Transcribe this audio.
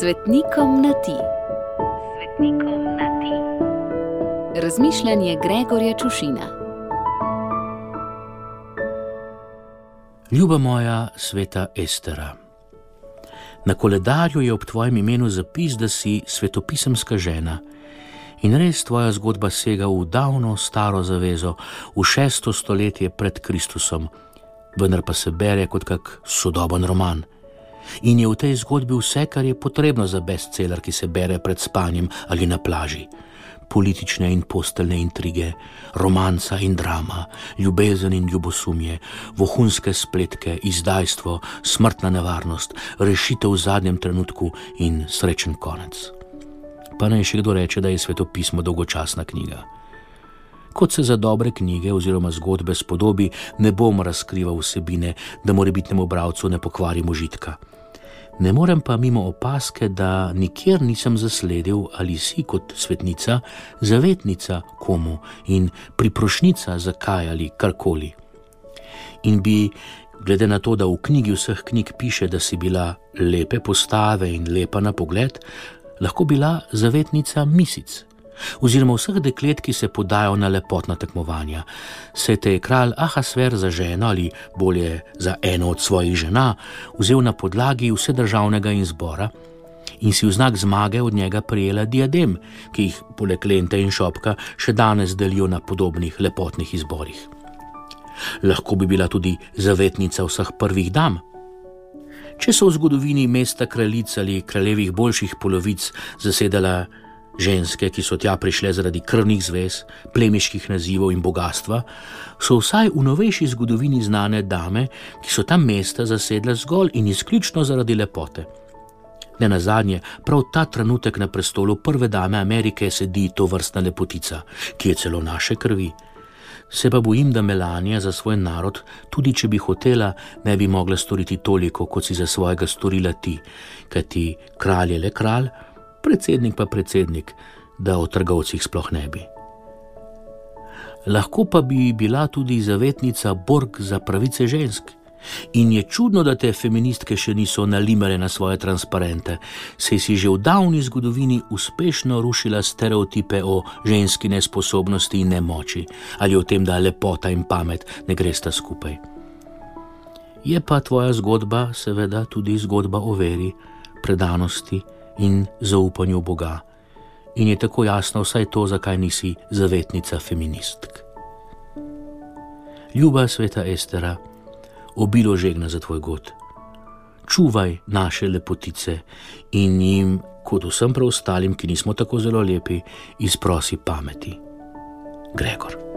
Svetnikom na ti. Svetnikom na ti. Razmišljanje Gregorja Čušina. Ljuba moja sveta Estera. Na koledarju je ob tvojem imenu zapis, da si svetopisemska žena. In res tvoja zgodba sega v davno staro zavezo, v šesto stoletje pred Kristusom, vendar pa se bere kot kak sodoben roman. In je v tej zgodbi vse, kar je potrebno za bestseller, ki se bere pred spanjem ali na plaži. Politične in posteljne intrige, romanca in drama, ljubezen in ljubosumje, vohunske spletke, izdajstvo, smrtna nevarnost, rešitev v zadnjem trenutku in srečen konec. Pa naj še kdo reče, da je svetopismo dolgočasna knjiga. Kot se za dobre knjige oziroma zgodbe spodobi, ne bom razkrival vsebine, da morebitnemu bralcu ne pokvarim užitka. Ne morem pa mimo opaske, da nikjer nisem zasledil, ali si kot svetnica, zavetnica komu in priprošnica za kaj ali karkoli. In bi, glede na to, da v knjigi vseh knjig piše, da si bila lepe postave in lepa na pogled, lahko bila zavetnica misic oziroma vseh deklet, ki se podajo na lepotna tekmovanja. Se te je kralj Ahasver za ženo ali bolje za eno od svojih žena vzel na podlagi vse državnega izbora in si v znak zmage od njega prijela diadem, ki jih poleg lente in šopka še danes delijo na podobnih lepotnih izborih. Lahko bi bila tudi zavetnica vseh prvih dam. Če so v zgodovini mesta kraljic ali kraljevih boljših polovic zasedala Ženske, ki so tja prišle zaradi krvnih zvez, plemiških nazivov in bogatstva, so vsaj v novejši zgodovini znane dame, ki so tam mesta zasedle zgolj in izključno zaradi lepote. Ne na zadnje, prav ta trenutek na prestolu prve dame Amerike sedi to vrstna lepotica, ki je celo naše krvi. Se pa bojim, da Melanija za svoj narod, tudi če bi hotela, ne bi mogla storiti toliko, kot si za svojega storila ti, kajti kralj je le kralj predsednik pa predsednik, da o trgovcih sploh ne bi. Lahko pa bi bila tudi zavetnica borg za pravice žensk. In je čudno, da te feministke še niso nalimale na svoje transparente, saj si že v davni zgodovini uspešno rušila stereotipe o ženski nesposobnosti in nemoči ali o tem, da lepota in pamet ne gresta skupaj. Je pa tvoja zgodba, seveda, tudi zgodba o veri, predanosti in zaupanju Boga. In je tako jasno vsaj to, zakaj nisi zavetnica feministk. Ljuba sveta Estera, obilo žegna za tvoj god. Čuvaj naše lepotice in jim, kot vsem preostalim, ki nismo tako zelo lepi, izprosi pameti. Gregor.